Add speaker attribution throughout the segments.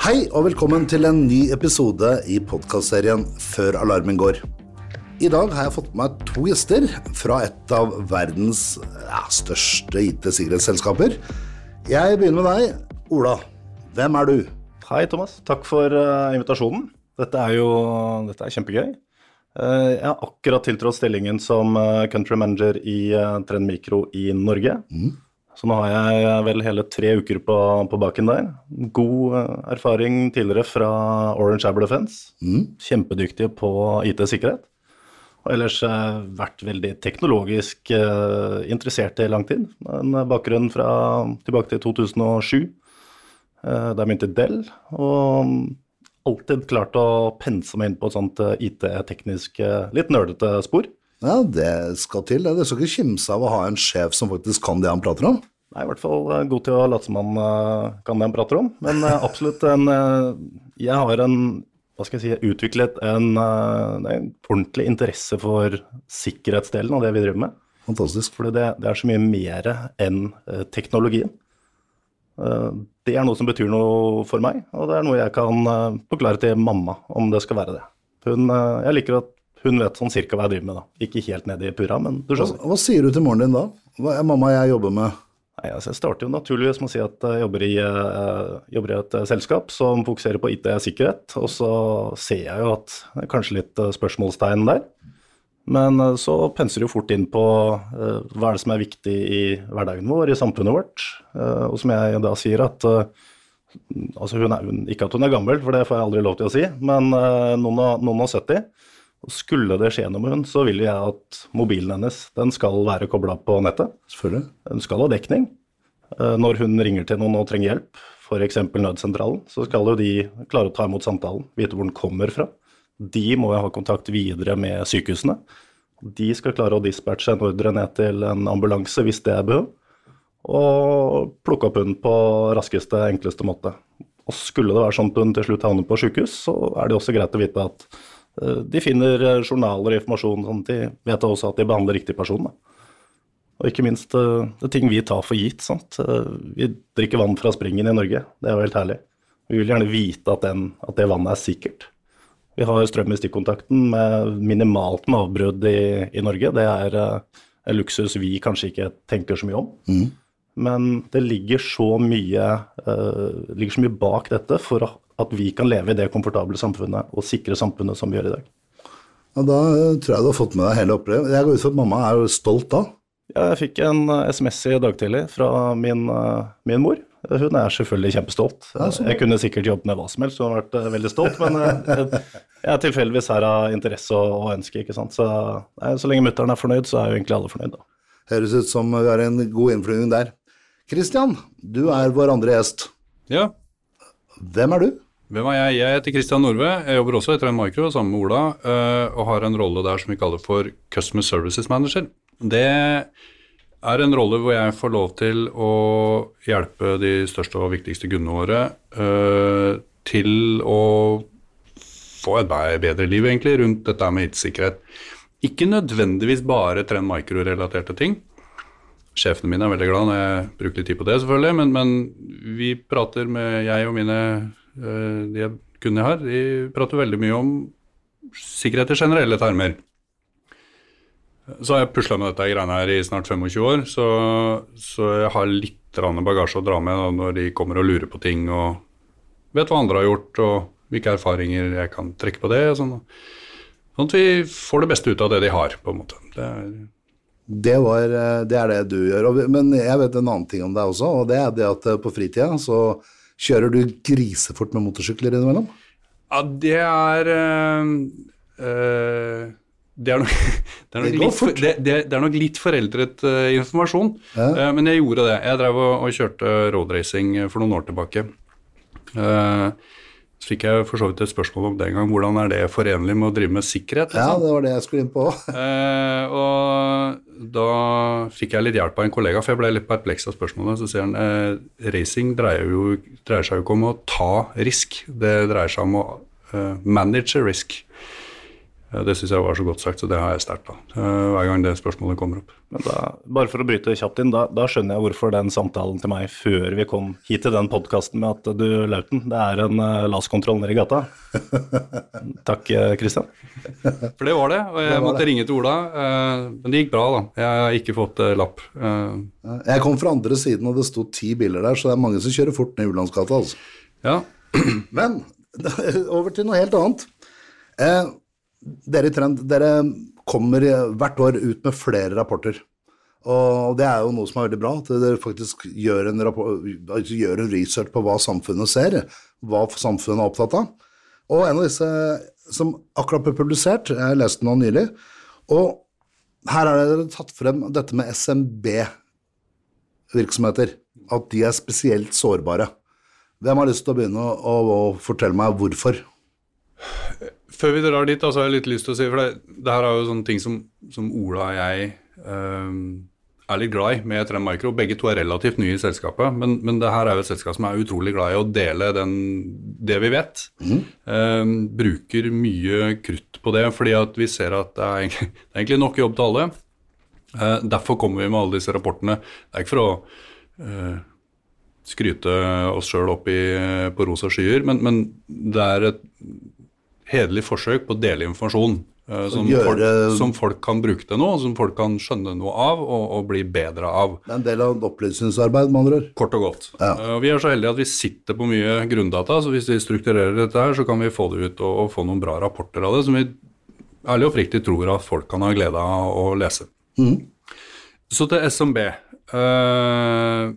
Speaker 1: Hei og velkommen til en ny episode i podkastserien Før alarmen går. I dag har jeg fått med meg to gjester fra et av verdens ja, største IT-sikkerhetsselskaper. Jeg begynner med deg. Ola, hvem er du?
Speaker 2: Hei, Thomas. Takk for uh, invitasjonen. Dette er jo dette er kjempegøy. Uh, jeg har akkurat tiltrådt stillingen som uh, country manager i Trend Micro i Norge. Mm. Så nå har jeg vel hele tre uker på, på baken der. God erfaring tidligere fra Orange Abel Defense. Mm. Kjempedyktige på IT-sikkerhet. Og ellers uh, vært veldig teknologisk uh, interessert i lang tid. En bakgrunn fra tilbake til 2007, uh, da jeg begynte i Dell. Og alltid klart å pense meg inn på et sånt IT-teknisk, litt nerdete spor.
Speaker 1: Ja, det skal til. Det skal ikke kimse av å ha en sjef som faktisk kan det han prater om.
Speaker 2: Nei, i hvert fall god til å late som han kan det han prater om. Men absolutt en Jeg har en hva skal jeg si, utviklet en, eh, en, ordentlig interesse for sikkerhetsdelen av det vi driver med.
Speaker 1: Fantastisk.
Speaker 2: Fordi det, det, er så mye mer enn teknologien. Det er noe som betyr noe for meg, og det er noe jeg kan forklare til mamma om det skal være det. Hun, jeg liker at hun vet sånn cirka hva jeg driver med, da. Ikke helt ned i purra, men du skjønner.
Speaker 1: Hva, hva sier du til moren din da? Hva er mamma jeg jobber med?
Speaker 2: Nei, altså jeg starter jo naturligvis med å si at jeg jobber i, uh, jobber i et uh, selskap som fokuserer på IT-sikkerhet, og så ser jeg jo at det er kanskje litt uh, spørsmålstegn der. Men så penser du jo fort inn på hva er det som er viktig i hverdagen vår, i samfunnet vårt. og som jeg da sier at altså hun er, Ikke at hun er gammel, for det får jeg aldri lov til å si, men noen av, noen og 70. Og skulle det skje noe med henne, så vil jeg at mobilen hennes den skal være kobla på nettet.
Speaker 1: Selvfølgelig.
Speaker 2: Den skal ha dekning. Eh, når hun ringer til noen og trenger hjelp, f.eks. nødsentralen, så skal jo de klare å ta imot samtalen, vite hvor den kommer fra. De må jo ha kontakt videre med sykehusene. De skal klare å dispatche en ordre ned til en ambulanse hvis det er behov, og plukke opp hunden på raskeste, enkleste måte. Og skulle det være sånn at hun til slutt havner på sykehus, så er det også greit å vite at de finner eh, journaler og informasjon, sånn at de vet også at de behandler riktig person. Da. Og ikke minst eh, det er ting vi tar for gitt. Sant? Vi drikker vann fra springen i Norge, det er jo helt herlig. Vi vil gjerne vite at, den, at det vannet er sikkert. Vi har strøm i stikkontakten med minimalt med avbrudd i, i, Norge. Det er en luksus vi kanskje ikke tenker så mye om. Mm. Men det ligger så, mye, uh, ligger så mye bak dette for å at vi kan leve i det komfortable samfunnet og sikre samfunnet som vi gjør i dag.
Speaker 1: Ja, Da tror jeg du har fått med deg hele opplevelsen. Jeg går ut fra at mamma er jo stolt da?
Speaker 2: Ja, jeg fikk en SMS eh, i dag tidlig fra min, eh, min mor. Hun er selvfølgelig kjempestolt. Ja, jeg kunne sikkert jobbet med hva som helst, hun har vært veldig stolt. Men jeg er tilfeldigvis her av interesse og, og ønske, ikke sant. Så, nei, så lenge mutter'n er fornøyd, så er jo egentlig alle fornøyd, da.
Speaker 1: Høres ut som vi har en god innflyvning der. Kristian, du er vår andre gjest.
Speaker 3: Ja.
Speaker 1: Hvem er du?
Speaker 3: Hvem er jeg? Jeg heter Kristian Norve. Jeg jobber også i Trend Micro sammen med Ola, eh, og har en rolle der som vi kaller for Customer Services Manager. Det er en rolle hvor jeg får lov til å hjelpe de største og viktigste kundene våre uh, til å få et bedre liv, egentlig, rundt dette med IT-sikkerhet. Ikke nødvendigvis bare Trend Micro-relaterte ting. Sjefene mine er veldig glad når jeg bruker litt tid på det, selvfølgelig, men, men vi prater med jeg og mine Eh, de kundene jeg har, de prater veldig mye om sikkerhet i generelle termer. Så har jeg pusla med dette greiene her i snart 25 år, så, så jeg har litt bagasje å dra med da, når de kommer og lurer på ting og vet hva andre har gjort, og hvilke erfaringer jeg kan trekke på det. Sånn, sånn at vi får det beste ut av det de har, på en måte. Det er,
Speaker 1: det, var, eh, det er det du gjør. Men jeg vet en annen ting om deg også, og det er det at eh, på fritida så Kjører du grisefort med motorsykler innimellom?
Speaker 3: Ja, det er øh, det, er nok, det, er litt, for, det, det, er nok, litt, foreldret uh, informasjon, ja. uh, men jeg gjorde det. Jeg drev og, og kjørte roadracing for noen år tilbake. Uh, så fikk jeg for så vidt et spørsmål om den gang. Hvordan er det forenlig med å drive med sikkerhet?
Speaker 1: Liksom? Ja, det var det jeg skulle inn på.
Speaker 3: eh, og da fikk jeg litt hjelp av en kollega, for jeg ble litt perpleks av spørsmålet. Så sier han eh, racing dreier, jo, dreier, seg jo ikke om å ta risk, det dreier seg om å eh, manage risk. Eh, Det syns jeg var så godt sagt, så det har jeg sterkt på eh, hver gang det spørsmålet kommer opp.
Speaker 2: Men da, bare for å bryte kjapt inn, da, da skjønner jeg hvorfor den samtalen til meg før vi kom hit til den podkasten med at du, Lauten, det er en uh, LAS-kontroll nede i gata. Takk, Kristian. Christian.
Speaker 3: For det var det, og jeg måtte ringe til Ola. Uh, Men det gikk bra, da. Jeg har ikke fått uh, lapp. Eh,
Speaker 1: Jeg kom fra andre siden, og det sto ti biler der, så det er mange som kjører fort ned Ulandsgata. Altså.
Speaker 3: Ja,
Speaker 1: Men over til noe helt annet. Eh, dere i Trend dere kommer hvert år ut med flere rapporter. Og det er jo noe som er veldig bra, at dere faktisk gjør en, rapport, altså gjør en research på hva samfunnet ser, hva samfunnet er opptatt av. Og en av disse som akkurat ble publisert, jeg leste den nylig, og her har dere tatt frem dette med SMB-virksomheter, at de er spesielt sårbare. Hvem har lyst til å begynne å, å, å fortelle meg hvorfor?
Speaker 3: Før vi drar dit, så har jeg litt lyst til å si For det, det her er jo sånne ting som, som Ola og jeg um, er litt glad i med Trend Micro. Begge to er relativt nye i selskapet, men, men det her er jo et selskap som er utrolig glad i å dele den, det vi vet. Eh, bruker mye krutt på det, fordi at vi ser at det er, egentlig- det er egentlig nok jobb til alle. Uh, derfor kommer vi med alle disse rapportene. Det er ikke for å uh, skryte oss sjøl opp i, på rosa skyer, men, men det er et hederlig forsøk på å dele informasjon eh, som,
Speaker 1: Gjøre-
Speaker 3: folk, som folk kan bruke til noe, som folk kan skjønne noe av og, og bli bedre av.
Speaker 1: Det er en del av opplysningsarbeid, med andre ord.
Speaker 3: Kort og godt.
Speaker 1: Ja.
Speaker 3: Eh, vi er så heldige at vi sitter på mye grunndata, så hvis vi strukturerer dette her, så kan vi få det ut og, og få noen bra rapporter av det, som vi ærlig og friktig tror at folk kan ha glede av å lese. Så til SMB. Uh,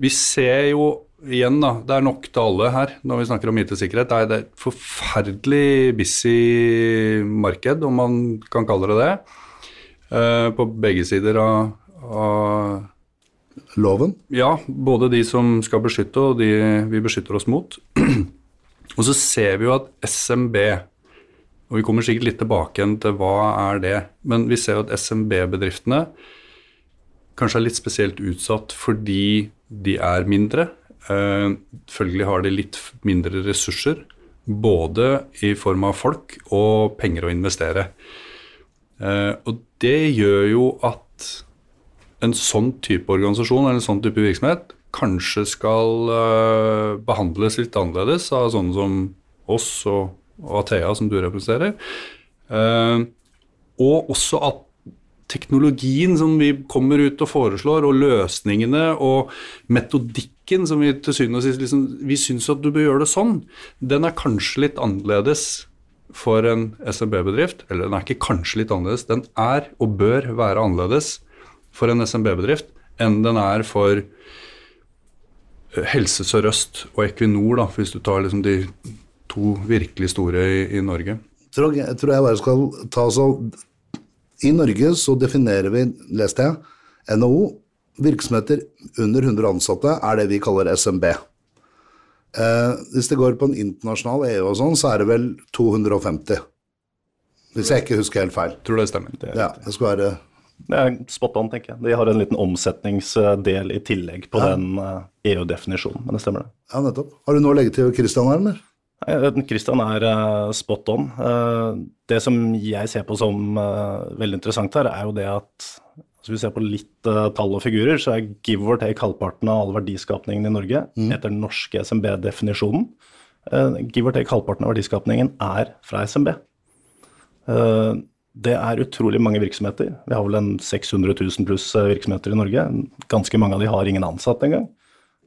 Speaker 3: vi ser jo igjen, da, det er nok til alle her når vi snakker om IT-sikkerhet. Det er, et forferdelig busy marked, om man kan kalle det det, eh, på begge sider av, av
Speaker 1: Loven.
Speaker 3: ja, både de som skal beskytte og de vi beskytter oss mot. og så ser vi jo at SMB, og vi kommer sikkert litt tilbake igjen til hva er det, men vi ser jo at SMB-bedriftene kanskje er litt spesielt utsatt fordi de er mindre. Eh, følgelig har de litt mindre ressurser, både i form av folk og penger å investere. Eh, og det gjør jo at en sånn type organisasjon eller en sånn type virksomhet kanskje skal eh, behandles litt annerledes av sånne som oss og, og Athea, som du representerer. Og også at teknologien som vi kommer ut og foreslår, og løsningene og metodikken som vi til syvende og sist liksom, vi syns at du bør gjøre det sånn, den er kanskje litt annerledes for en SMB-bedrift. Eller den er ikke kanskje litt annerledes, den er og bør være annerledes for en SMB-bedrift enn den er for Helse Sør-Øst og Equinor, da, hvis du tar liksom de to virkelig store i, i Norge.
Speaker 1: Jeg, tror jeg bare skal ta så I Norge så definerer vi, leste jeg, NHO, virksomheter under 100 ansatte er det vi kaller SMB. Eh, hvis det går på en internasjonal EU og sånn, så er det vel 250. Hvis jeg ikke husker helt feil.
Speaker 3: Tror det stemmer.
Speaker 1: Ja, det skal være
Speaker 2: Det er spot on, tenker jeg. De har en liten omsetningsdel i tillegg på
Speaker 1: Ja.
Speaker 2: den eh, EU-definisjonen, men det stemmer det.
Speaker 1: Ja, nettopp. Har du noe å legge til Christian her, eller?
Speaker 2: Nei, Christian er eh, spot on. Eh, det som jeg ser på som veldig interessant her, er jo det at hvis vi ser på litt uh, tall og figurer, så er give or take halvparten av all verdiskapningen i Norge etter den norske SMB-definisjonen. Uh, give or take halvparten av verdiskapningen er fra SMB. Uh, det er utrolig mange virksomheter. Vi har vel en 600 000 pluss eh, virksomheter i Norge. Ganske mange av de har ingen ansatte engang.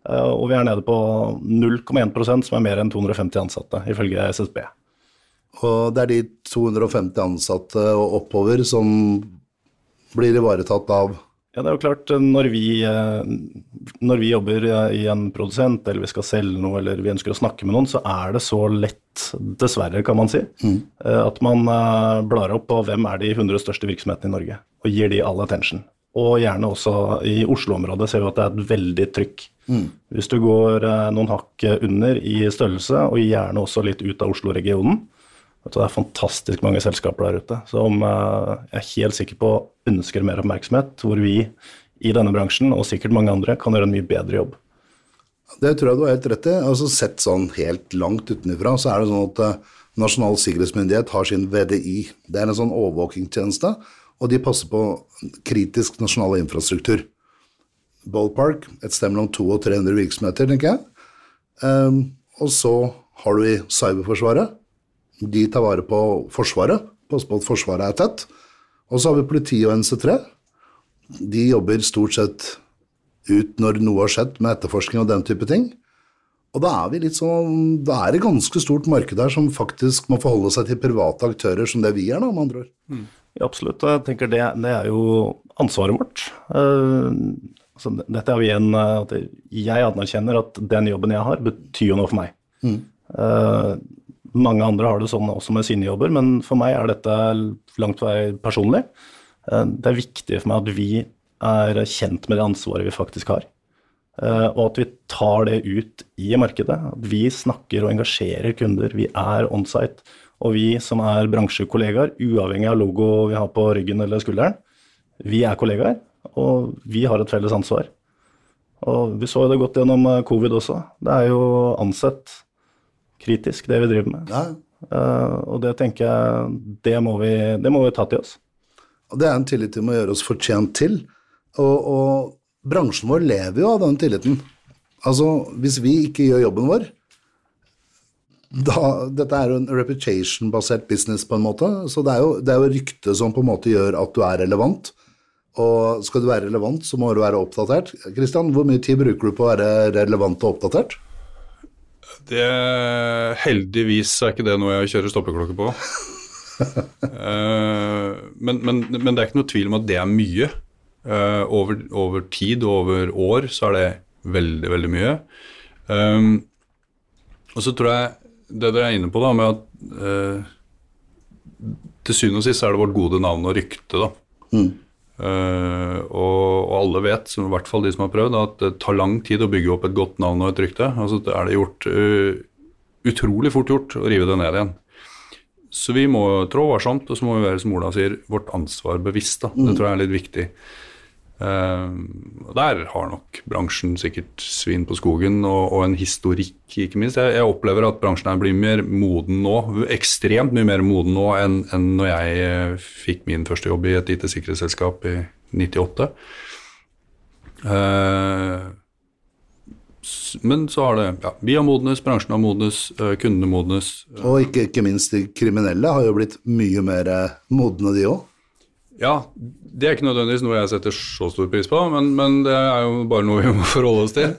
Speaker 2: Eh, Og vi er nede på 0,1% som er mer enn 250 ansatte, ifølge SSB.
Speaker 1: Og det er de 250 ansatte og oppover som blir ivaretatt av
Speaker 2: Ja, det er jo klart, eh, når vi, eh, når vi jobber eh, i en produsent, eller vi skal selge noe, eller vi ønsker å snakke med noen, så er det så lett, dessverre kan man si, mm. at man blar opp på hvem er de 100 største virksomhetene i Norge, og gir de all attention. Og gjerne også i Oslo-området ser vi at det er et veldig trykk. Hvis du går noen hakk under i størrelse, og gjerne også litt ut av Oslo-regionen, vet du, det er fantastisk mange selskaper der ute som eh, jeg er helt sikker på ønsker mer oppmerksomhet, hvor vi i denne bransjen, og sikkert mange andre, kan gjøre en mye bedre jobb.
Speaker 1: Det tror jeg du har helt rett i. Altså Sett sånn helt langt utenfra, så er det sånn at eh, Nasjonal sikkerhetsmyndighet har sin VDI. Det er en sånn overvåkingstjeneste, og de passer på kritisk nasjonal infrastruktur. Ballpark, et sted mellom 200 og 300 virksomheter, tenker jeg. Um, og så har du i Cyberforsvaret. De tar vare på Forsvaret, passer på at Forsvaret er tett. Og så har vi politiet og NC3. De jobber stort sett ut når noe har skjedd med etterforskning og den type ting. Og da er sånn Da er det ganske stort marked der som faktisk må forholde seg til private aktører som det vi er, da, med andre ord.
Speaker 2: Mm. Ja, absolutt. Jeg tenker det, det er jo ansvaret vårt. Uh, altså, dette er jo igjen at jeg anerkjenner at den jobben jeg har, betyr jo noe for meg. Mm. Uh, mange andre har det sånn også med sine jobber, men for meg er dette langt vei personlig. Uh, det er viktig for meg at vi er kjent med det ansvaret vi faktisk har. Uh, og at vi tar det ut i markedet. At vi snakker og engasjerer kunder. Vi er onsite. Og vi som er bransjekollegaer, uavhengig av logo vi har på ryggen eller skulderen, vi er kollegaer, og vi har et felles ansvar. Og vi så det godt gjennom covid også. Det er jo ansett kritisk, det vi driver med. Ja. Uh, og det tenker jeg, det må, vi, det må vi ta til oss.
Speaker 1: Det er en tillit vi må gjøre oss fortjent til. Og, og, bransjen vår lever jo av den tilliten. Altså, hvis vi ikke gjør jobben vår da, Dette er jo en reputation-basert business, på en måte. Så det er jo, det er jo ryktet som på en måte gjør at du er relevant. Og skal du være relevant, så må du være oppdatert. Kristian, hvor mye tid bruker du på å være relevant og oppdatert?
Speaker 3: Det, heldigvis er ikke det noe jeg kjører stoppeklokke på. uh, men, men, men, det er ikke noe tvil om at det er mye. Uh, over, over, tid og over år så er det veldig, veldig mye. Um, og så tror jeg det dere er inne på, da, med at uh, til syvende og sist er det vårt gode navn og rykte, da. Mm. Uh, og, og, alle vet, som, i hvert fall de som har prøvd, at det tar lang tid å bygge opp et godt navn og et rykte. Altså det er det gjort uh, utrolig fort gjort å rive det ned igjen. Så vi må trå varsomt, og så må vi være, som Ola sier, vårt ansvar bevisst. Da. Mm. Det tror jeg er litt viktig. Uh, der har nok bransjen sikkert svin på skogen, og, og en historikk, ikke minst. Jeg, jeg, opplever at bransjen er blir mer moden nå, ekstremt mye mer moden nå enn, enn når jeg uh, fikk min første jobb i et IT-sikkerhetsselskap i 98. Uh, eh, men så har det ja, Vi har modnes, bransjen har modnes, kundene modnes.
Speaker 1: Og ikke, ikke minst de kriminelle har jo blitt mye mer modne, de òg.
Speaker 3: Ja, det er ikke nødvendigvis noe jeg setter så stor pris på, men, men det er jo bare noe vi må forholde oss til.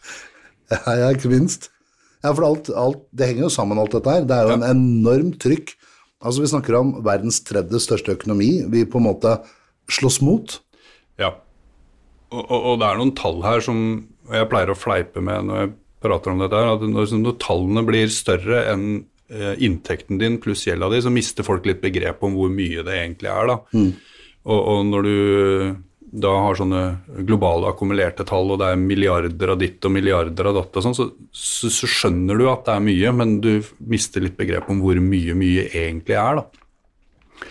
Speaker 1: ja, ja, ikke minst. Ja, for alt, alt, det henger jo sammen, alt dette her. Det er jo ja. en enormt trykk. Altså, Vi snakker om verdens tredje største økonomi vi på en måte slåss mot.
Speaker 3: Ja, og, og, og det er noen tall her som jeg pleier å fleipe med når jeg prater om dette, her, at når, når tallene blir større enn inntekten din pluss gjelda di, så mister folk litt begrep om hvor mye det egentlig er. da. Mm. Og, og, når du da har sånne globale akkumulerte tall, og det er milliarder av ditt og milliarder av datt, og sånn, så, så, så, skjønner du at det er mye, men du mister litt begrep om hvor mye mye egentlig er. da.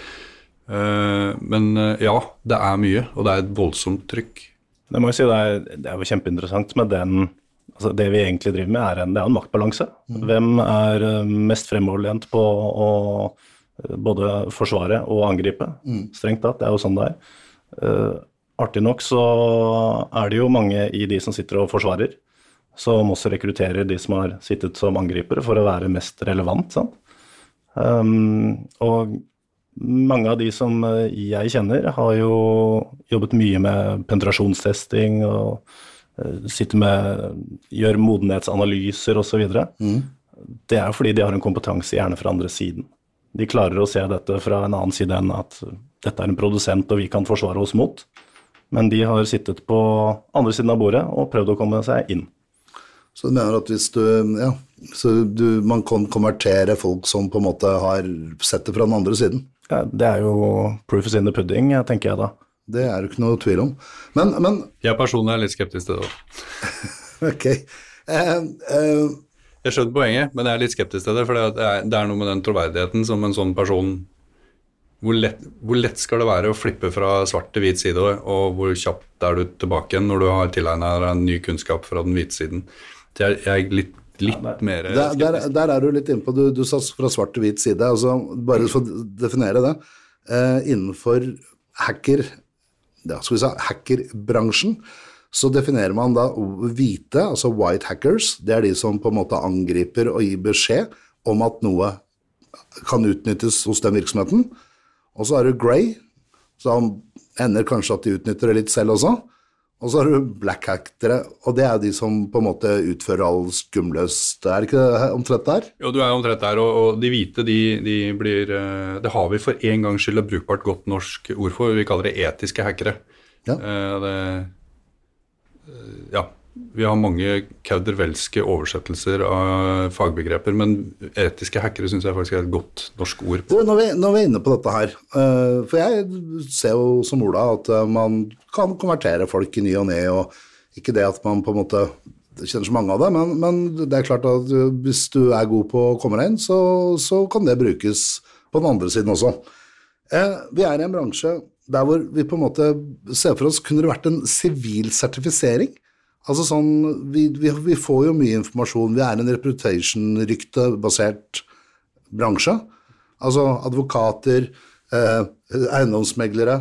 Speaker 3: Uh, men uh, ja, det er mye, og det er et voldsomt trykk.
Speaker 2: Det må jeg si, det er, det er kjempeinteressant med den altså Det vi egentlig driver med, er en, det er en maktbalanse. Mm. Hvem er eh, mest fremoverlent på å eh, både forsvare og angripe? Mm. Strengt tatt, det er jo sånn det er. Uh, artig nok så er det jo mange i de som sitter og forsvarer, som også rekrutterer de som har sittet som angripere, for å være mest relevant. sant? Um, og mange av de som jeg kjenner, har jo jobbet mye med penetrasjonstesting og sitter med, gjør modenhetsanalyser osv. Mm. Det er fordi de har en kompetanse gjerne fra andre siden. De klarer å se dette fra en annen side enn at dette er en produsent og vi kan forsvare oss mot. Men de har sittet på andre siden av bordet og prøvd å komme seg inn.
Speaker 1: Så du mener at hvis du Ja, så du, man kan konvertere folk som på en måte har sett det fra den andre siden?
Speaker 2: Ja, det er jo proof is in the pudding, tenker jeg da.
Speaker 1: Det er det ikke noe tvil om. Men, men
Speaker 3: Jeg personlig er litt skeptisk til det òg.
Speaker 1: ok. Uh, uh,
Speaker 3: jeg skjønner poenget, men jeg er litt skeptisk til det. For det er, det er noe med den troverdigheten som en sånn person hvor lett, hvor lett, skal det være å flippe fra svart til hvit side, og hvor kjapt er du tilbake igjen når du har tilegna deg en ny kunnskap fra den hvite siden? Jeg, jeg, er litt, litt mer
Speaker 1: Der, der, der er du litt inne på, du, du sa fra svart til hvit side, altså bare for å definere det. Eh, innenfor hacker, ja, skal vi si, hackerbransjen så definerer man da hvite, altså white hackers, det er de som på en måte angriper og gir beskjed om at noe kan utnyttes hos den virksomheten. Og så er det grey, som ender kanskje at de utnytter det litt selv også. Og så har du black hackere, og det er de som på en måte utfører all skumløst. Er det ikke det omtrent der?
Speaker 3: Jo, du er omtrent der, og, og de hvite, de, de, blir eh, Det har vi for en gangs skyld et brukbart godt norsk ord for, vi kaller det etiske hackere.
Speaker 1: Ja.
Speaker 3: Eh, det, eh, ja. Vi har mange kaudervelske oversettelser av fagbegreper, men etiske hackere syns jeg faktisk er et godt norsk ord.
Speaker 1: Du, når, vi, når vi er inne på dette her, eh, for jeg ser jo som Ola at eh, man kan konvertere folk i ny og ne, og ikke det at man på en måte kjenner så mange av det, men, men det er klart at eh, hvis du er god på å komme deg inn, så, så kan det brukes på den andre siden også. Vi er i en bransje der hvor vi på en måte ser for oss kunne det vært en sivil sertifisering. Altså sånn, vi, vi, vi får jo mye informasjon. Vi er en reputation-ryktebasert bransje. Altså advokater, eh, eiendomsmeglere.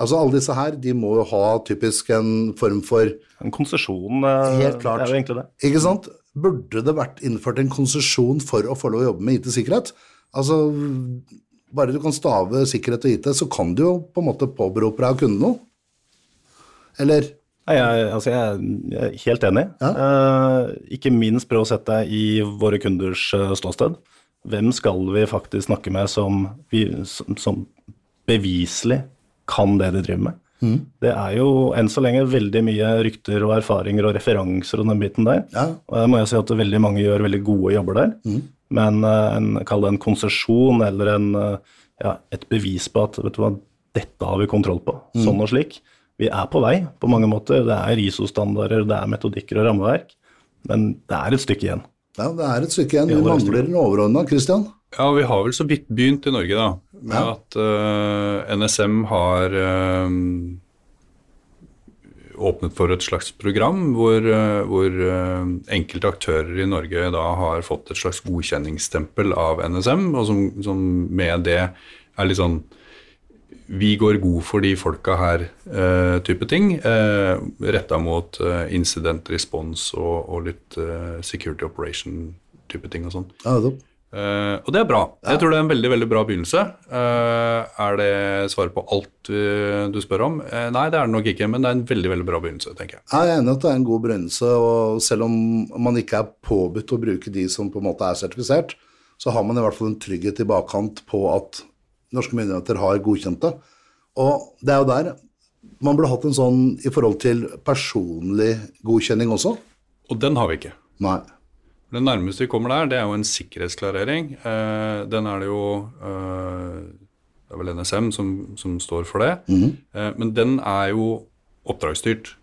Speaker 1: Altså Alle disse her de må jo ha typisk en form for
Speaker 2: En konsesjon, eh,
Speaker 1: Helt klart.
Speaker 2: det er jo egentlig det.
Speaker 1: Ikke sant? Burde det vært innført en konsesjon for å få lov å jobbe med IT-sikkerhet? Altså, Bare du kan stave sikkerhet og IT, så kan du jo på en måte påberope deg å kunne noe. Eller
Speaker 2: jeg, altså jeg, er- helt enig. Eh, ikke minst prøv å sette deg i våre kunders eh, ståsted. Hvem skal vi faktisk snakke med som, vi, som, som beviselig kan det de driver med? Det er jo enn så lenge veldig mye rykter og erfaringer og referanser og den biten der.
Speaker 1: Ja.
Speaker 2: Og jeg må jo si at veldig mange gjør veldig gode jobber der. Men eh, en, kall det en konsesjon eller en, ja, et bevis på at vet du hva, dette har vi kontroll på, sånn og slik. Vi er på vei på mange måter. Det er ISO-standarder, det er metodikker og rammeverk. Men det er et stykke igjen.
Speaker 1: Ja, det er et stykke igjen. Vi
Speaker 2: er
Speaker 1: mangler den overordna, Christian.
Speaker 3: Ja, vi har vel så vidt begynt i Norge, da, med
Speaker 1: Ja.
Speaker 3: at uh, NSM har uh, åpnet for et slags program hvor, uh, hvor eh, enkelte aktører i Norge da har fått et slags godkjenningsstempel av NSM, og som, som med det er litt sånn vi går god for de folka her, eh, ting. Eh, Retta mot eh, incident response og, og litt security operation-type ting og sånn.
Speaker 1: Ja.
Speaker 3: Eh, og det er bra. Jeg tror det er en veldig veldig bra begynnelse. Eh, er det svaret på alt du spør om? Nei, det er det nok ikke, men det er en veldig veldig bra begynnelse, tenker jeg.
Speaker 1: Jeg er enig at det er en god begynnelse, og selv om man ikke er påbudt å bruke de som på en måte er sertifisert, så har man i hvert fall en trygghet i bakkant på at norske myndigheter har godkjent det. Og det er jo der man burde hatt en sånn i forhold til personlig godkjenning også.
Speaker 3: Og den har vi ikke.
Speaker 1: Nei.
Speaker 3: Det nærmeste vi kommer der, det er jo en sikkerhetsklarering. Eh, den er det jo eh, Det er vel NSM som, som står for det. eh, men den er jo oppdragsstyrt.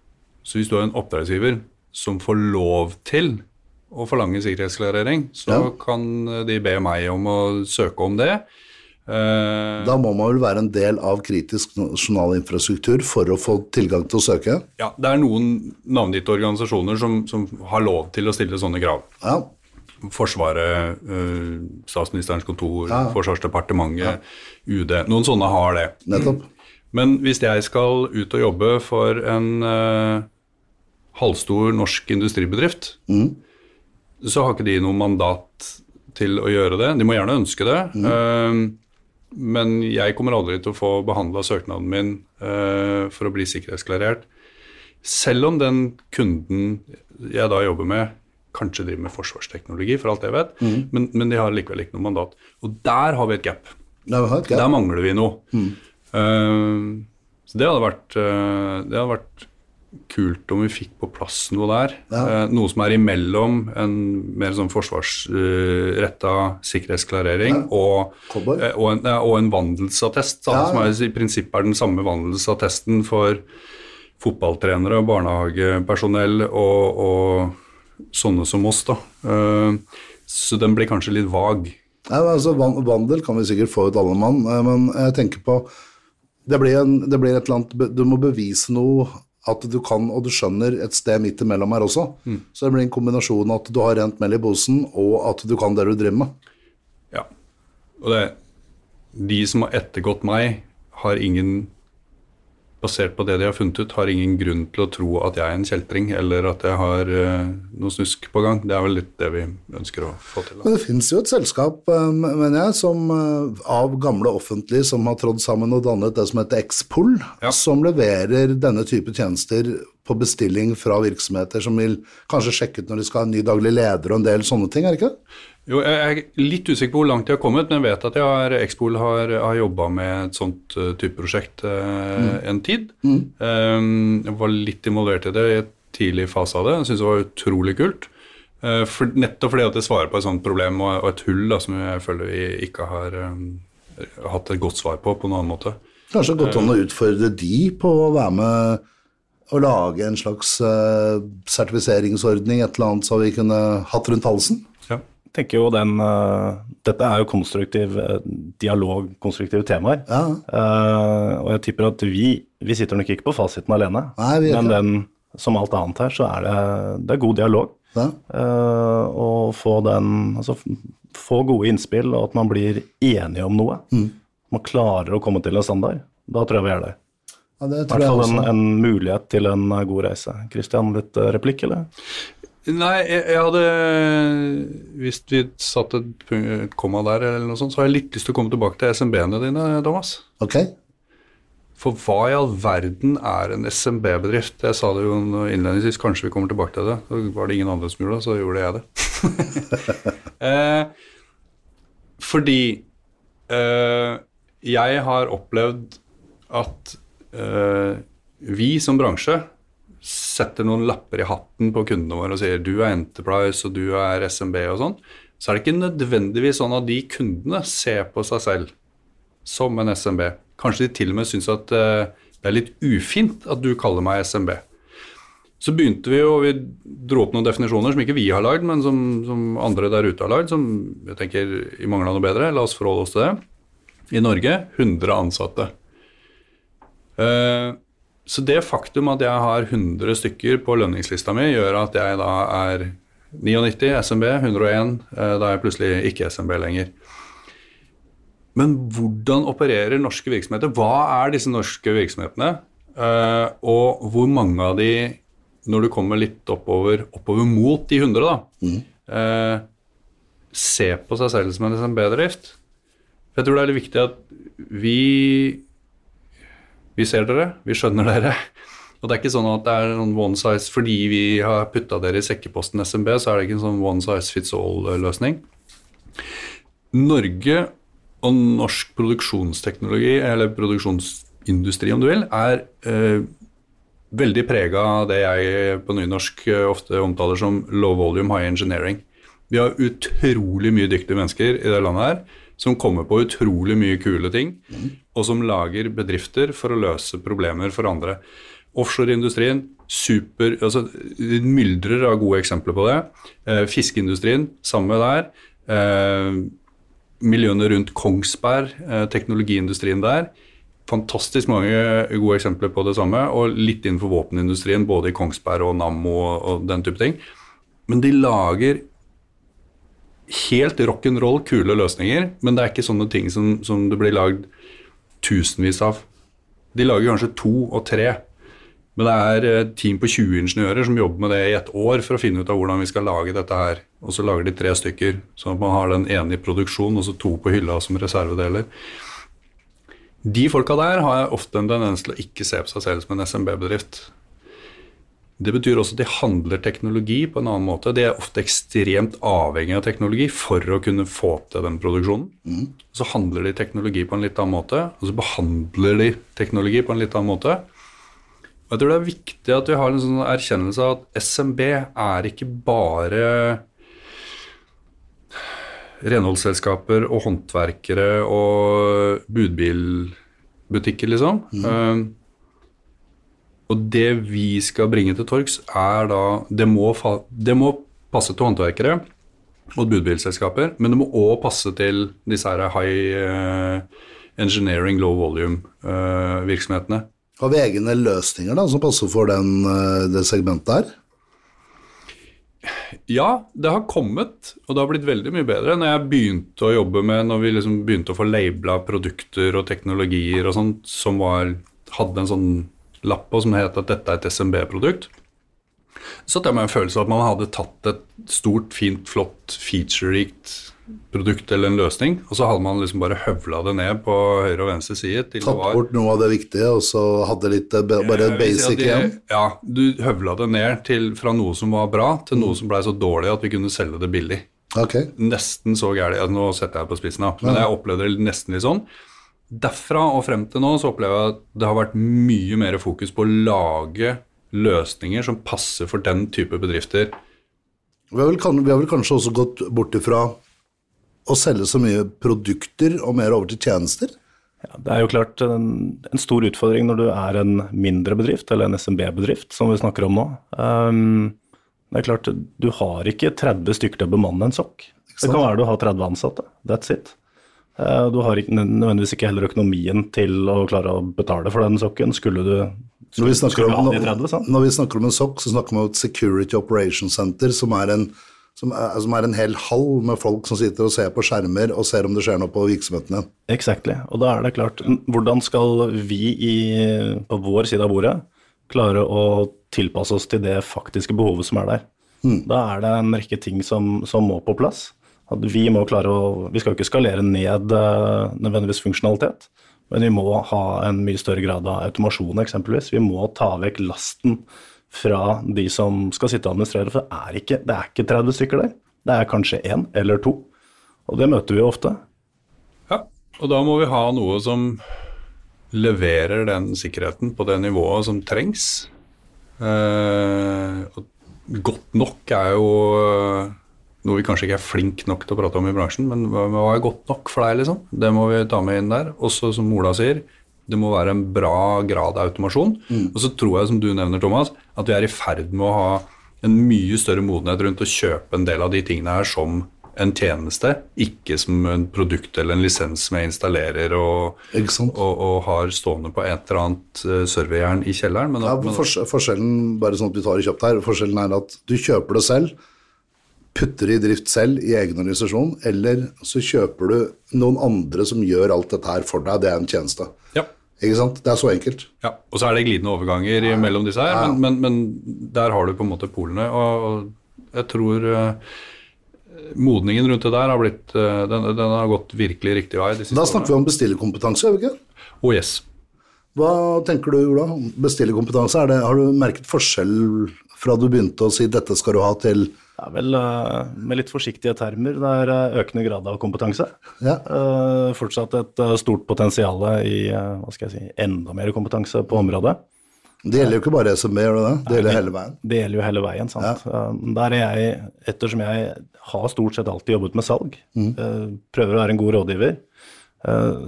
Speaker 3: Så hvis du har en oppdragsgiver som får lov til å forlange sikkerhetsklarering, så
Speaker 1: Ja.
Speaker 3: kan de be meg om å søke om det. Eh,
Speaker 1: Da må man vel være en del av kritisk nasjonal infrastruktur for å få tilgang til å søke.
Speaker 3: ja, det er noen navngitte organisasjoner som, som har lov til å stille sånne krav.
Speaker 1: Ja,
Speaker 3: Forsvaret, eh, Statsministerens kontor,
Speaker 1: Ja.
Speaker 3: Forsvarsdepartementet, UD. Noen sånne har det.
Speaker 1: nettopp.
Speaker 3: Men hvis jeg skal ut og jobbe for en uh, halvstor norsk industribedrift, så har ikke de noe mandat til å gjøre det. De må gjerne ønske det. eh, men jeg kommer aldri til å få behandla søknaden min uh, for å bli sikkerhetsklarert. Selv om den kunden jeg da jobber med, kanskje driver med forsvarsteknologi, for alt jeg vet, men, men de har likevel ikke noe mandat. Og der har vi et gap.
Speaker 1: Der, vi et gap.
Speaker 3: Der mangler vi noe. Eh, så det hadde vært eh, Det hadde vært kult om vi fikk på plass noe der.
Speaker 1: Ja.
Speaker 3: Eh, noe som er imellom en mer sånn forsvarsretta sikkerhetsklarering og, eh, og, en, ja, og en vandelsattest, da,
Speaker 1: Ja,
Speaker 3: som er, i prinsippet er den samme vandelsattesten for fotballtrenere og barnehagepersonell og, og sånne som oss. da. Eh, så den blir kanskje litt vag.
Speaker 1: Nei, altså, Vandel kan vi sikkert få ut alle mann, eh, men jeg tenker på det blir, en, det blir et eller annet Du må bevise noe at du kan, og du skjønner et sted midt imellom her også. Så det blir en kombinasjon at du har rent mel i posen, og at du kan det du driver med.
Speaker 3: Ja. Og det De som har ettergått meg, har ingen Basert på det de har funnet ut, har ingen grunn til å tro at jeg er en kjeltring, eller at jeg har uh, noe snusk på gang. Det er vel litt det vi ønsker å få til. Da.
Speaker 1: Men det finnes jo et selskap, eh, mener jeg, som uh, av gamle offentlige som har trådd sammen og dannet det som heter Expol,
Speaker 3: Ja.
Speaker 1: som leverer denne type tjenester på bestilling fra virksomheter som vil kanskje sjekke ut når de skal ha en ny daglig leder og en del sånne ting, er det ikke det?
Speaker 3: Jo, jeg er litt usikker på hvor langt de har kommet, men jeg vet at jeg har, Expol har, har jobba med et sånt eh, type prosjekt eh, en tid. Um, jeg var litt involvert i det i et tidlig fase av det. Jeg syntes det var utrolig kult. Uh, for, nettopp fordi at det svarer på et sånt problem og, og et hull da, som jeg føler vi ikke har um, hatt et godt svar på på noen annen måte.
Speaker 1: Kanskje godt an å utfordre de på å være med og lage en slags uh, sertifiseringsordning, et eller annet, så vi kunne hatt rundt halsen?
Speaker 3: Ja.
Speaker 2: Jeg tenker jo den, uh, Dette er jo konstruktiv uh, dialog, konstruktive temaer.
Speaker 1: Ja.
Speaker 2: Og jeg tipper at vi, vi sitter nok ikke på fasiten alene.
Speaker 1: Nei, vi
Speaker 2: men
Speaker 1: ikke
Speaker 2: den, som alt annet her, så er det, det er god dialog.
Speaker 1: Ja.
Speaker 2: Og få den Altså få gode innspill, og at man blir enige om noe.
Speaker 1: Mm.
Speaker 2: Man klarer å komme til en standard. Da tror jeg vi er der.
Speaker 1: Ja, det
Speaker 2: I hvert fall en, en mulighet til en eh, god reise. Kristian, litt eh, replikk, eller?
Speaker 3: Nei, jeg, jeg hadde Hvis vi satte et, komma der, eller noe sånt, så har jeg litt lyst til å komme tilbake til SMB-ene dine, Thomas.
Speaker 1: Ok,
Speaker 3: For hva i all verden er en SMB-bedrift? Jeg sa det jo innledningsvis, kanskje vi kommer tilbake til det. Så var det ingen andre som gjorde det, så gjorde jeg det. eh, fordi eh, jeg har opplevd at vi som bransje setter noen lapper i hatten på kundene våre og sier du er Enterprise og du er SMB og sånn, så er det ikke nødvendigvis sånn at de kundene ser på seg selv som en SMB. Kanskje de til og med syns at eh, det er litt ufint at du kaller meg SMB. Så begynte vi jo, vi dro opp noen definisjoner som ikke vi har lagd, men som, som andre der ute har lagd, som jeg tenker i mangel noe bedre, la oss forholde oss til det. I Norge 100 ansatte. Eh, så det faktum at jeg har 100 stykker på lønningslista mi, gjør at jeg da er 99 SMB, 101, eh, da er jeg plutselig ikke SMB lenger. Men hvordan opererer norske virksomheter? Hva er disse norske virksomhetene? Eh, og hvor mange av de, når du kommer litt oppover, oppover mot de 100, da, mm. ser på seg selv som en SMB-bedrift? Jeg tror det er litt viktig at vi vi ser dere, vi skjønner dere. Og det er ikke sånn at det er noen one size Fordi vi har putta dere i sekkeposten SMB, så er det ikke en sånn one size fits all-løsning. Norge og norsk produksjonsteknologi, eller produksjonsindustri om du vil, er eh, veldig prega av det jeg på nynorsk eh, ofte omtaler som low volume high engineering. Vi har utrolig mye dyktige mennesker i det landet her som kommer på utrolig mye kule ting, og som lager bedrifter for å løse problemer for andre. Offshoreindustrien, super altså myldrer av gode eksempler på det. Eh, fiskeindustrien, samme der. Eh, miljøene rundt Kongsberg, eh, teknologiindustrien der. Fantastisk mange gode eksempler på det samme, og litt innenfor våpenindustrien, både i Kongsberg og Nammo og, og den type ting. Men de lager helt rock'n'roll kule løsninger, men det er ikke sånne ting som, som det blir lagd tusenvis av. De lager kanskje to og tre, men det er et team på 20 ingeniører som jobber med det i et år for å finne ut av hvordan vi skal lage dette her. Og så lager de tre stykker, sånn at man har den ene i produksjon og så to på hylla som reservedeler. De folka der har jeg ofte en tendens til å ikke se på seg selv som en SMB-bedrift. Det betyr også at de handler teknologi på en annen måte. De er ofte ekstremt avhengig av teknologi for å kunne få til den produksjonen. Så handler de teknologi på en litt annen måte, og så behandler de teknologi på en litt annen måte. Og jeg tror det er viktig at vi har en sånn erkjennelse av at SMB er ikke bare renholdsselskaper og håndverkere og budbilbutikker, liksom. Um, og det vi skal bringe til torgs, er da Det må, fa det må passe til håndverkere og budbilselskaper, men det må òg passe til disse her high eh, engineering, low volume-virksomhetene.
Speaker 1: Har vi egne løsninger da, som passer for den, eh, det segmentet her?
Speaker 3: Ja, det har kommet, og det har blitt veldig mye bedre. Når jeg begynte å jobbe med, når vi liksom begynte å få labela produkter og teknologier og sånt, som var, hadde en sånn lapp på som het at dette er et SMB-produkt, så hadde jeg med en følelse av at man hadde tatt et stort, fint, flott, feature-rikt produkt eller en løsning, og så hadde man liksom bare høvla det ned på høyre og venstre side. til
Speaker 1: Tatt
Speaker 3: det var
Speaker 1: bort noe av det viktige, og så hadde litt eh, bare
Speaker 3: vil si
Speaker 1: basic igjen?
Speaker 3: Ja, du høvla det ned til, fra noe som var bra, til noe som blei så dårlig at vi kunne selge det billig.
Speaker 1: Ok.
Speaker 3: Nesten så gærent. Ja, nå setter jeg på spissen, da, men jeg opplevde det nesten litt sånn. Derfra og frem til nå så opplever jeg at det har vært mye mer fokus på å lage løsninger som passer for den type bedrifter.
Speaker 1: Vi har, vel, vi har vel kanskje også gått bort ifra å selge så mye produkter og mer over til tjenester?
Speaker 2: Ja, det er jo klart en, en stor utfordring når du er en mindre bedrift, eller en SMB-bedrift, som vi snakker om nå. Um, det er klart, du har ikke 30 stykker til å bemanne en sokk. Det kan være du har 30 ansatte. That's it. Eh, Du har ikke, nødvendigvis ikke heller økonomien til å klare å betale for den sokken. Skulle du
Speaker 1: Når vi,
Speaker 2: skulle
Speaker 1: om,
Speaker 2: du 30, sant?
Speaker 1: når vi snakker om en sokk, så snakker vi om et Security Operation Center, som er, en, som, er, som er en hel hall med folk som sitter og ser på skjermer og ser om det skjer noe på virksomheten din.
Speaker 2: Exactly. Og da er det klart, hvordan skal vi i, på vår side av bordet klare å tilpasse oss til det faktiske behovet som er der? Da er det en rekke ting som, som må på plass. At vi må klare å Vi skal jo ikke skalere ned eh, nødvendigvis funksjonalitet, men vi må ha en mye større grad av automasjon, eksempelvis. Vi må ta vekk lasten fra de som skal sitte og administrere, for det er ikke, det er ikke 30 stykker der. Det er kanskje én eller to. Og det møter vi jo ofte.
Speaker 3: Ja, og da må vi ha noe som leverer den sikkerheten på det nivået som trengs. Eh, godt nok er jo eh, noe vi kanskje ikke er flink nok til å prate om i bransjen, men hva er godt nok for deg, liksom? Det må vi ta med inn der. Også som Ola sier, det må være en bra grad av automasjon. Og så tror jeg, som du nevner, Thomas, at vi er i ferd med å ha en mye større modenhet rundt å kjøpe en del av de tingene her som en tjeneste, ikke som en produkt eller en lisens som jeg installerer og, og, og har stående på et eller annet eh, serverjern i kjelleren. Men,
Speaker 1: Ja,
Speaker 3: men,
Speaker 1: forskjellen, bare sånn at vi tar det kjapt her, forskjellen er at du kjøper det selv, putter det i drift selv i egen organisasjon, eller så kjøper du noen andre som gjør alt dette her for deg, det er en tjeneste.
Speaker 3: ja,
Speaker 1: Ikke sant? Det er så enkelt.
Speaker 3: ja. Og så er det glidende overganger ja. mellom disse her, men, men, men der har du på en måte polene. Og, jeg tror eh, modningen rundt det der har blitt eh, den, den har gått virkelig riktig vei
Speaker 1: Da snakker vi om bestillerkompetanse, gjør vi ikke?
Speaker 3: Oh yes.
Speaker 1: Hva tenker du, Ola? om Bestillerkompetanse, er har du merket forskjell fra du begynte å si dette skal du ha, til
Speaker 2: Det er vel eh, med litt forsiktige termer. Det er eh, økende grad av kompetanse.
Speaker 1: Ja.
Speaker 2: Eh, fortsatt et stort potensial i hva skal jeg si, enda mer kompetanse på området.
Speaker 1: Det gjelder jo ikke bare SMB, gjør det det? Det gjelder hele veien.
Speaker 2: Det gjelder jo hele veien. sant? Ja. Der er jeg, ettersom jeg har stort sett alltid jobbet med salg, mm. prøver å være en god rådgiver,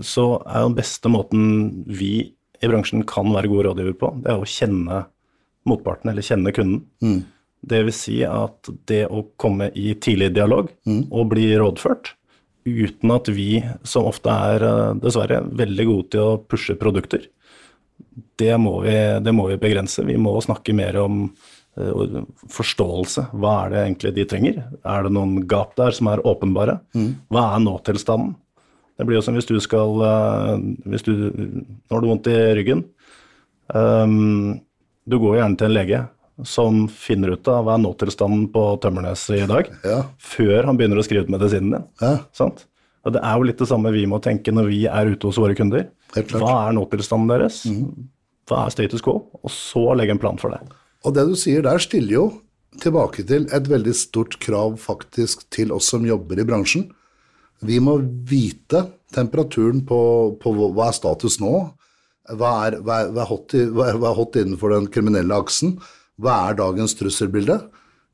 Speaker 2: så er den beste måten vi i bransjen kan være gode rådgiver på, det er å kjenne motparten, eller kjenne kunden. Det vil si at det å komme i tidlig dialog og bli rådført, uten at vi, som ofte er eh, dessverre veldig gode til å pushe produkter, det må, vi, det må vi begrense. Vi må snakke mer om uh, forståelse. Hva er det egentlig de trenger? Er det noen gap der som er åpenbare? Hva er nåtilstanden? Det blir jo som hvis du skal uh, hvis du, Nå har vondt i ryggen. Um, du går gjerne til en lege som finner ut av hva er nåtilstanden på Tømmernes i dag,
Speaker 1: Ja.
Speaker 2: før han begynner å skrive ut medisinen din.
Speaker 1: Ja.
Speaker 2: Sant? Og det er jo litt det samme vi må tenke når vi er ute hos våre kunder. Hva er nåtilstanden deres? Hva er status quo? Og så legge en plan for det.
Speaker 1: Og det du sier der stiller jo tilbake til et veldig stort krav faktisk til oss som jobber i bransjen. Vi må vite temperaturen på, på hva er status nå, hva er, hva, er, hva, er hot, hva er hot innenfor den kriminelle aksen, hva er dagens trusselbilde,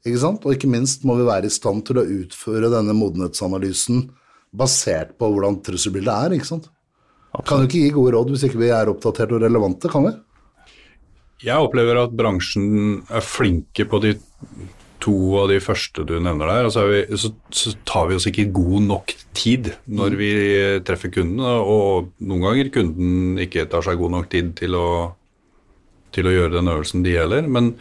Speaker 1: ikke sant? Og ikke minst må vi være i stand til å utføre denne modenhetsanalysen basert på hvordan trusselbildet er, ikke sant? Kan jo ikke gi gode råd hvis ikke vi er oppdatert og relevante, kan vi?
Speaker 3: Jeg opplever at bransjen er flinke på de to av de første du nevner der. Altså er vi, så, så tar vi oss ikke god nok tid når vi treffer kunden, og noen ganger kunden ikke tar seg god nok tid til å til å gjøre den øvelsen de gjelder. Men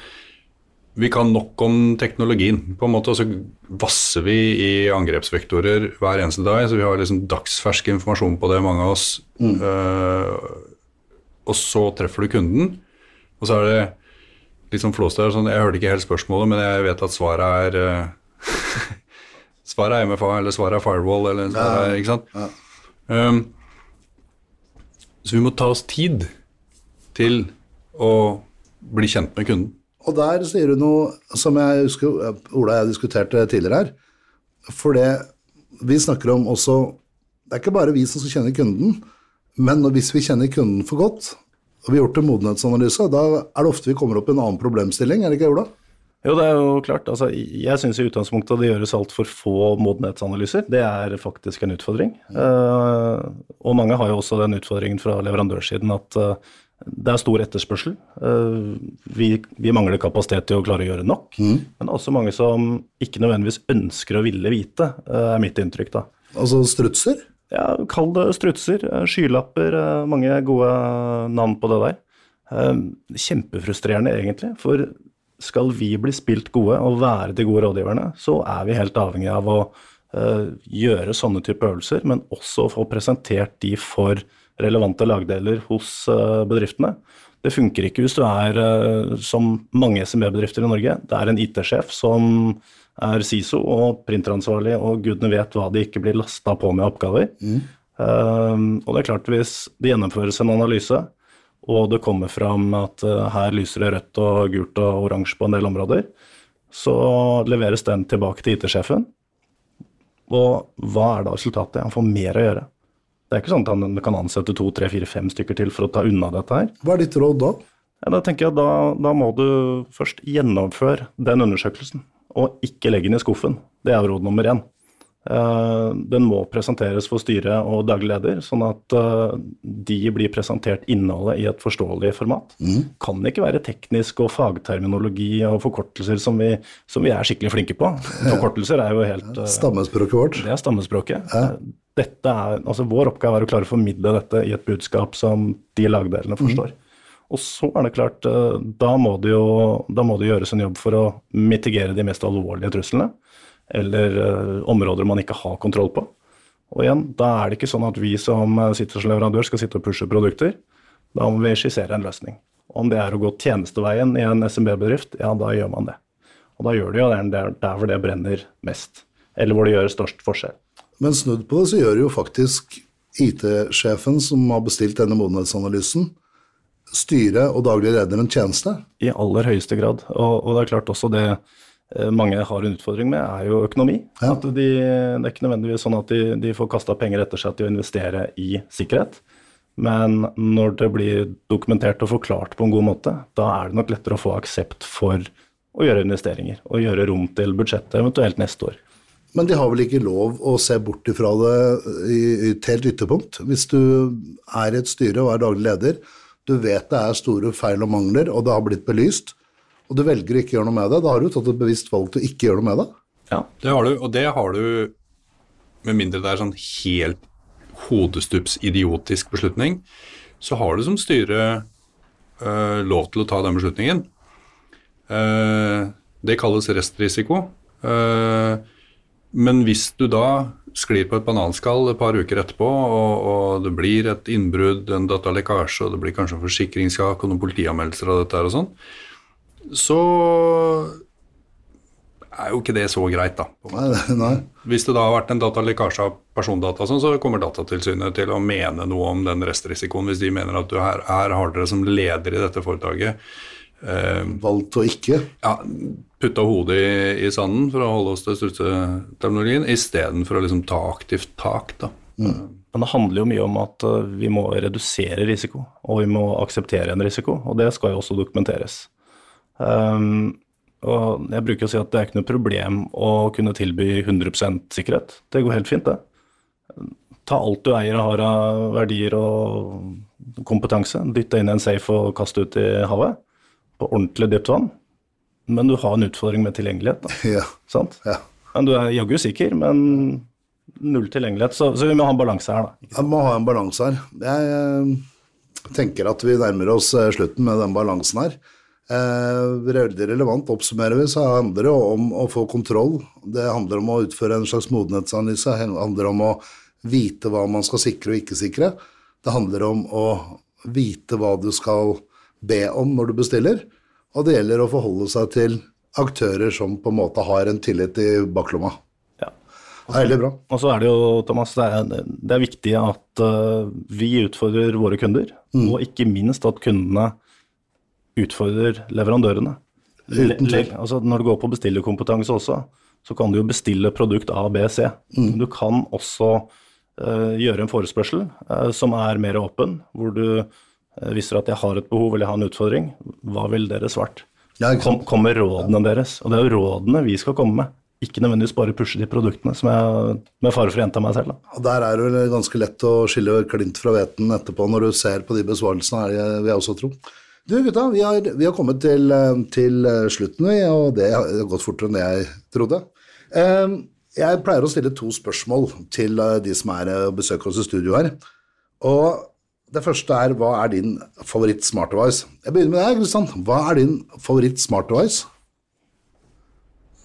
Speaker 3: vi kan nok om teknologien, på en måte, og så vasser vi i angrepsvektorer hver eneste dag. Så vi har liksom dagsfersk informasjon på det, mange av oss. Uh, og så treffer du kunden, og så er det litt sånn flåsete sånn, Jeg hørte ikke helt spørsmålet, men jeg vet at svaret er uh, Svaret er MFA, eller svaret er firewall, eller svaret er, ikke sant. Ja. Um, så vi må ta oss tid til å bli kjent med kunden.
Speaker 1: Og der sier du noe som jeg husker Ola og jeg diskuterte tidligere her. For det vi snakker om også Det er ikke bare vi som skal kjenne kunden, men hvis vi kjenner kunden for godt, og vi har gjort en modenhetsanalyse, da er det ofte vi kommer opp i en annen problemstilling, er det ikke, Ola?
Speaker 2: Jo, det er jo klart. Altså, jeg syns i utgangspunktet det gjøres altfor få modenhetsanalyser. Det er faktisk en utfordring. Mm. Uh, og mange har jo også den utfordringen fra leverandørsiden at uh, det er stor etterspørsel. Uh, vi, vi, mangler kapasitet til å klare å gjøre nok. Mm. Men det er også mange som ikke nødvendigvis ønsker å ville vite, er mitt inntrykk da.
Speaker 1: Altså strutser?
Speaker 2: Ja, kall det strutser. Skylapper. Mange gode navn på det der. Kjempefrustrerende, egentlig. For skal vi bli spilt gode og være de gode rådgiverne, så er vi helt avhengig av å gjøre sånne type øvelser, men også å få presentert de for relevante lagdeler hos uh, bedriftene. Det funker ikke hvis du er, uh, som mange SMB-bedrifter i Norge, det er en IT-sjef som er SISO og printeransvarlig, og gudene vet hva de ikke blir lasta på med oppgaver. Mm. og det er klart, hvis det gjennomføres en analyse, og det kommer fram at uh, her lyser det rødt og gult og oransje på en del områder, så leveres den tilbake til IT-sjefen. Og hva er da resultatet? Han får mer å gjøre. Det er ikke sånn at han kan ansette to, tre, fire, fem stykker til for å ta unna dette her.
Speaker 1: Hva er ditt råd da?
Speaker 2: Ja, da tenker jeg da, da må du først gjennomføre den undersøkelsen, og ikke legge den i skuffen. Det er råd nummer én. Eh, den må presenteres for styret og daglig leder, sånn at eh, de blir presentert innholdet i et forståelig format. Mm. Kan ikke være teknisk og fagterminologi og forkortelser som vi, som vi er skikkelig flinke på. Forkortelser er jo helt
Speaker 1: eh, Stammespråket vårt.
Speaker 2: Det er stammespråket. Ja. Dette er, altså Vår oppgave er å klare å formidle dette i et budskap som de lagdelene forstår. Mm. Og så er det klart, da må det jo da må det gjøres en jobb for å mitigere de mest alvorlige truslene eller uh, områder man ikke har kontroll på. Og igjen, da er det ikke sånn at vi som eh, sitter som leverandør skal sitte og pushe produkter. Da må vi skissere en løsning. Om det er å gå tjenesteveien i en SMB-bedrift, ja, da gjør man det. Og da gjør det jo det der, der hvor det brenner mest, eller hvor det gjør størst forskjell.
Speaker 1: Men snudd på det, så gjør jo faktisk IT-sjefen som har bestilt denne modenhetsanalysen, styret og daglig leder en tjeneste?
Speaker 2: I aller høyeste grad. Og, og det er klart også det Eh, mange har en utfordring med, er jo økonomi. Ja. At de, det er ikke nødvendigvis sånn at de, de får kasta penger etter seg til å investere i sikkerhet. Men når det blir dokumentert og forklart på en god måte, da er det nok lettere å få aksept for å gjøre investeringer og gjøre rom til budsjettet eventuelt neste år.
Speaker 1: Men de har vel ikke lov å se bort ifra det i et helt ytterpunkt? Hvis du er i et styre og er daglig leder, du vet det er store feil og mangler, og det har blitt belyst, og du velger å ikke gjøre noe med det, da har du tatt et bevisst valg til å ikke gjøre noe med det.
Speaker 3: Ja, det har du, og det har du med mindre det er sånn helt hodestups idiotisk beslutning, så har du som styre øh, lov til å ta den beslutningen. Uh, det kalles restrisiko. Uh, men hvis du da sklir på et bananskall et par uker etterpå, og, og det blir et innbrudd, en datalekkasje, og det blir kanskje en forsikringssak og noen politianmeldelser av dette her og sånn, så er jo ikke det så greit, da.
Speaker 1: Nei, nei.
Speaker 3: Hvis det da har vært en datalekkasje av persondata, sånn, så kommer Datatilsynet til å mene noe om den restrisikoen, hvis de mener at du her, her har dere som leder i dette foretaket
Speaker 1: Valgt å ikke?
Speaker 3: Ja, putta hodet i, i, sanden, for å holde oss til strutseterminologien, istedenfor å liksom ta aktivt tak. da. Mm.
Speaker 2: Men det handler jo mye om at eh, vi må redusere risiko, og vi må akseptere en risiko, og det skal jo også dokumenteres. Um, og jeg bruker å si at det er ikke noe problem å kunne tilby 100% sikkerhet. Det går helt fint, det. Ta alt du eier og har av verdier og kompetanse, dytt det inn i en safe og kast ut i havet på ordentlig dypt vann. Men du har en utfordring med tilgjengelighet.
Speaker 1: Ja.
Speaker 2: Sant?
Speaker 1: Ja.
Speaker 2: Men du er jaggu sikker, men null tilgjengelighet. Så, så, vi må ha en balanse her, da.
Speaker 1: Vi må ha en balanse her. Jeg, tenker at vi nærmer oss eh, slutten med den balansen her. Eh, veldig relevant oppsummerer vi, så handler det om å få kontroll. Det handler om å utføre en slags modenhetsanalyse. Det handler om å vite hva man skal sikre og ikke sikre. Det handler om å vite hva du skal be om når du bestiller. Og det gjelder å forholde seg til aktører som på en måte har en tillit i baklomma.
Speaker 2: Ja.
Speaker 1: Det er veldig bra.
Speaker 2: Og så er det jo, Thomas, det er, det er viktig at uh, vi utfordrer våre kunder, og ikke minst at kundene utfordrer leverandørene. Le,
Speaker 1: Uten
Speaker 2: le, altså når du går på bestillerkompetanse også, så kan du jo bestille produkt A, B, C. Mm. Du kan også uh, gjøre en forespørsel uh, som er mer åpen, hvor du viser at jeg har et behov eller jeg har en utfordring. Hva vil dere svart?
Speaker 1: Ja,
Speaker 2: Kom, kommer rådene deres. Og det er jo rådene vi skal komme med. Ikke nødvendigvis bare pushe de produktene, som jeg med fare for å gjenta meg selv. Da.
Speaker 1: Der er det vel ganske lett å skille klint fra hveten etterpå når du ser på de besvarelsene, her, det, vil jeg også tro. Du gutta, vi har, vi har kommet til, eh, til eh, slutten, vi, og det har gått fortere enn det jeg trodde. Eh, Jeg pleier å stille to spørsmål til eh, de som er eh, besøker oss i studio her. Og det første er hva er din favoritt smart device? Jeg begynner med deg, Kristian. Hva er din favoritt smart device?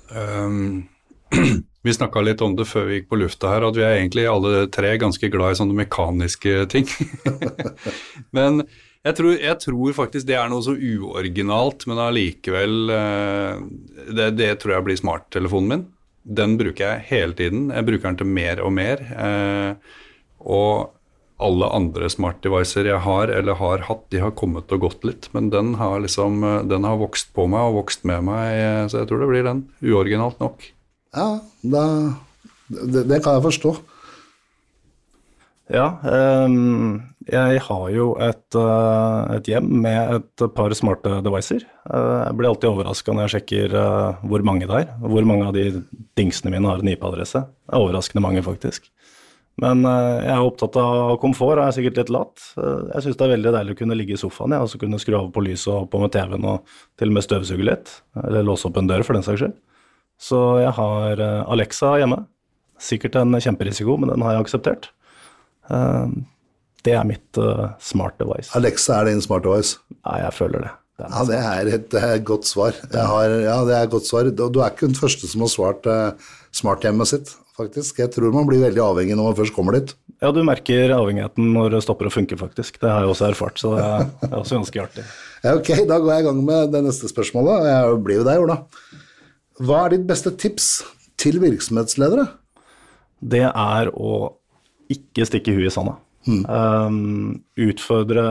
Speaker 3: Um, vi snakka litt om det før vi gikk på lufta her, at vi er egentlig alle tre ganske glad i sånne mekaniske ting. men jeg tror, jeg tror faktisk det er noe så uoriginalt, men allikevel eh, det, det tror jeg blir smarttelefonen min. Den bruker jeg hele tiden. Jeg bruker den til mer og mer. Eh, og alle andre smart-devicer jeg har eller har hatt, de har kommet og gått litt. Men den har liksom, eh, den har vokst på meg og vokst med meg, eh, så jeg tror det blir den. Uoriginalt nok.
Speaker 1: Ja, da, det, det kan jeg forstå.
Speaker 2: Ja, um, jeg har jo et, eh, et hjem med et par smarte devices. Eh, jeg blir alltid overraska når jeg sjekker hvor mange det er. Hvor mange av de dingsene mine har en IP-adresse. Det er overraskende mange, faktisk. Men eh, jeg er opptatt av komfort, og er sikkert litt lat. Eh, jeg syns det er veldig deilig å kunne ligge i sofaen ja, og så kunne skru av på lyset og på med TV-en og til og med støvsuge litt. Eller låse opp en dør, for den saks skyld. Så jeg har eh, Alexa hjemme. Sikkert en kjemperisiko, men den har jeg akseptert. Det er mitt smart device.
Speaker 1: Alexa er din smart device.
Speaker 2: Ja, jeg føler det. det
Speaker 1: Ja, det er et, det er et godt svar. Har, ja, det er et godt svar. Du du er ikke den første som har svart uh, smarthjemmet sitt, faktisk. Jeg tror man blir veldig avhengig når man først kommer dit.
Speaker 2: Ja, du merker avhengigheten når det stopper å funke, faktisk. Det har jeg også erfart, så det er, det er også ganske artig.
Speaker 1: Ja, ok, da går jeg i gang med det neste spørsmålet. Jeg blir jo deg, Ola. Hva er ditt beste tips til virksomhetsledere?
Speaker 2: Det er å ikke stikke huet i sanda. Um, utfordre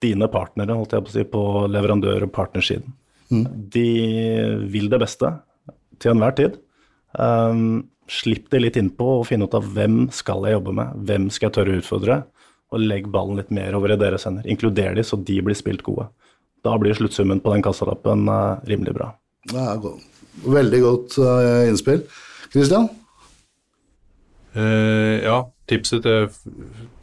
Speaker 2: dine partnere, holdt jeg på å si, på leverandør- og partnersiden. De vil det beste til enhver tid. Um, slipp det litt innpå og finne ut av hvem skal jeg jobbe med, hvem skal jeg tørre å utfordre, og legg ballen litt mer over i deres hender. Inkluder de så de blir spilt gode. Da blir sluttsummen på den kassalappen eh, rimelig bra.
Speaker 1: Det er godt. veldig godt uh, innspill. Kristian?
Speaker 3: Uh, ja, tipset til,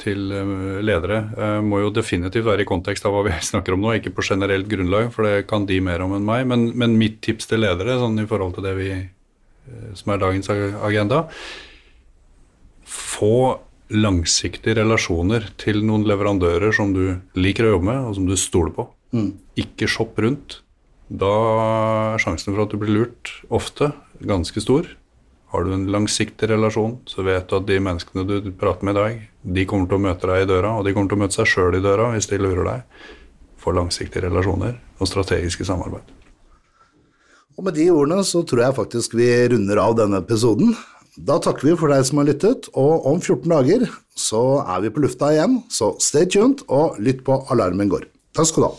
Speaker 3: til eh, ledere eh, må jo definitivt være i kontekst av hva vi snakker om nå, ikke på generelt grunnlag, for det kan de mer om enn meg. Men, men mitt tips til ledere, sånn i forhold til det vi, eh, som er dagens agenda Få langsiktige relasjoner til noen leverandører som du liker å jobbe med, og som du stoler på. Ikke shopp rundt. Da er sjansen for at du blir lurt ofte ganske stor. Har du en langsiktig relasjon, så vet du at de menneskene du prater med i dag, de kommer til å møte deg i døra, og de kommer til å møte seg sjøl i døra hvis de lurer deg. For langsiktige relasjoner og strategiske samarbeid.
Speaker 1: Og med de ordene så tror jeg faktisk vi runder av denne episoden. Da takker vi for deg som har lyttet, og om 14 dager så er vi på lufta igjen, så stay tuned og lytt på Alarmen går. Takk skal du ha.